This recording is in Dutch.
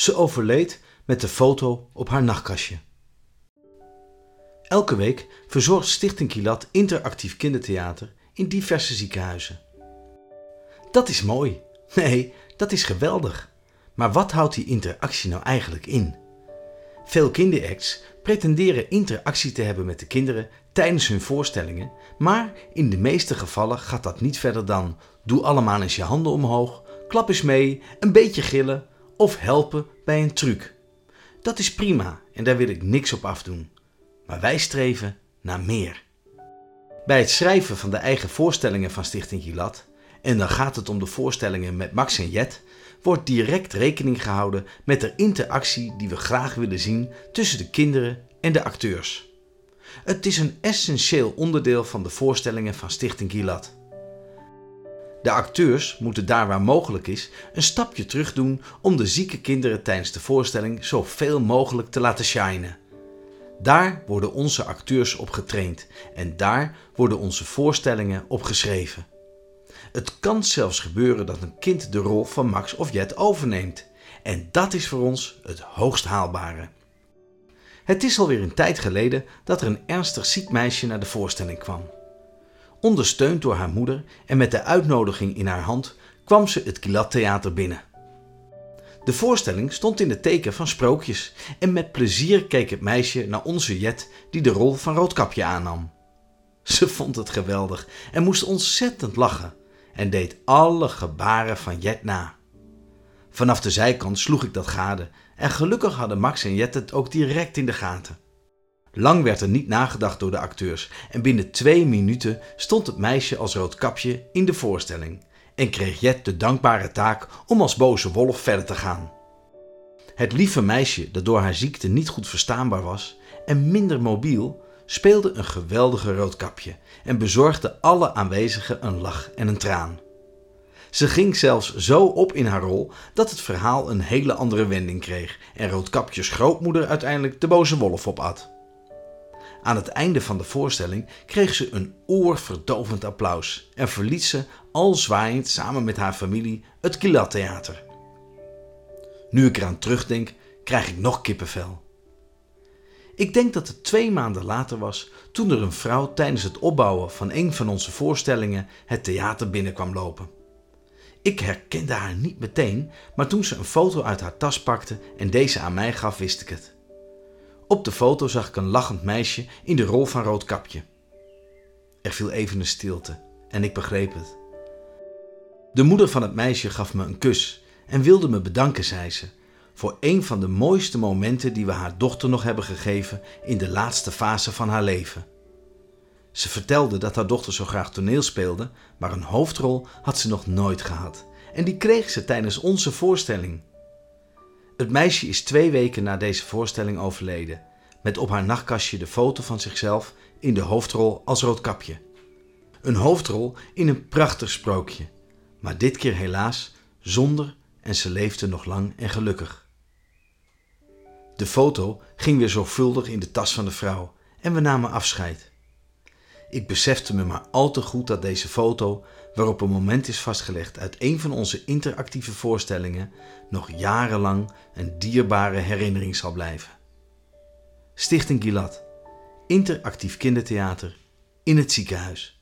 Ze overleed met de foto op haar nachtkastje. Elke week verzorgt Stichting Kilat interactief kindertheater in diverse ziekenhuizen. Dat is mooi. Nee, dat is geweldig. Maar wat houdt die interactie nou eigenlijk in? Veel kinderacts pretenderen interactie te hebben met de kinderen tijdens hun voorstellingen, maar in de meeste gevallen gaat dat niet verder dan doe allemaal eens je handen omhoog, klap eens mee, een beetje gillen of helpen bij een truc. Dat is prima en daar wil ik niks op afdoen. Maar wij streven naar meer. Bij het schrijven van de eigen voorstellingen van Stichting Gilat, en dan gaat het om de voorstellingen met Max en Jet, wordt direct rekening gehouden met de interactie die we graag willen zien tussen de kinderen en de acteurs. Het is een essentieel onderdeel van de voorstellingen van Stichting Gilat. De acteurs moeten daar waar mogelijk is een stapje terug doen om de zieke kinderen tijdens de voorstelling zoveel mogelijk te laten shinen. Daar worden onze acteurs op getraind en daar worden onze voorstellingen op geschreven. Het kan zelfs gebeuren dat een kind de rol van Max of Jet overneemt. En dat is voor ons het hoogst haalbare. Het is alweer een tijd geleden dat er een ernstig ziek meisje naar de voorstelling kwam. Ondersteund door haar moeder en met de uitnodiging in haar hand kwam ze het Kilat Theater binnen. De voorstelling stond in het teken van sprookjes en met plezier keek het meisje naar onze Jet die de rol van Roodkapje aannam. Ze vond het geweldig en moest ontzettend lachen en deed alle gebaren van Jet na. Vanaf de zijkant sloeg ik dat gade en gelukkig hadden Max en Jet het ook direct in de gaten. Lang werd er niet nagedacht door de acteurs en binnen twee minuten stond het meisje als roodkapje in de voorstelling en kreeg Jet de dankbare taak om als boze wolf verder te gaan. Het lieve meisje, dat door haar ziekte niet goed verstaanbaar was en minder mobiel, speelde een geweldige roodkapje en bezorgde alle aanwezigen een lach en een traan. Ze ging zelfs zo op in haar rol dat het verhaal een hele andere wending kreeg en Roodkapjes grootmoeder uiteindelijk de boze wolf opat. Aan het einde van de voorstelling kreeg ze een oorverdovend applaus en verliet ze al zwaaiend samen met haar familie het Kilat Theater. Nu ik eraan terugdenk, krijg ik nog kippenvel. Ik denk dat het twee maanden later was toen er een vrouw tijdens het opbouwen van een van onze voorstellingen het theater binnenkwam lopen. Ik herkende haar niet meteen, maar toen ze een foto uit haar tas pakte en deze aan mij gaf, wist ik het. Op de foto zag ik een lachend meisje in de rol van Roodkapje. Er viel even een stilte en ik begreep het. De moeder van het meisje gaf me een kus en wilde me bedanken, zei ze, voor een van de mooiste momenten die we haar dochter nog hebben gegeven in de laatste fase van haar leven. Ze vertelde dat haar dochter zo graag toneel speelde, maar een hoofdrol had ze nog nooit gehad. En die kreeg ze tijdens onze voorstelling. Het meisje is twee weken na deze voorstelling overleden, met op haar nachtkastje de foto van zichzelf in de hoofdrol als roodkapje. Een hoofdrol in een prachtig sprookje, maar dit keer helaas zonder en ze leefde nog lang en gelukkig. De foto ging weer zorgvuldig in de tas van de vrouw en we namen afscheid. Ik besefte me maar al te goed dat deze foto, waarop een moment is vastgelegd uit een van onze interactieve voorstellingen, nog jarenlang een dierbare herinnering zal blijven. Stichting Gilat, interactief kindertheater in het ziekenhuis.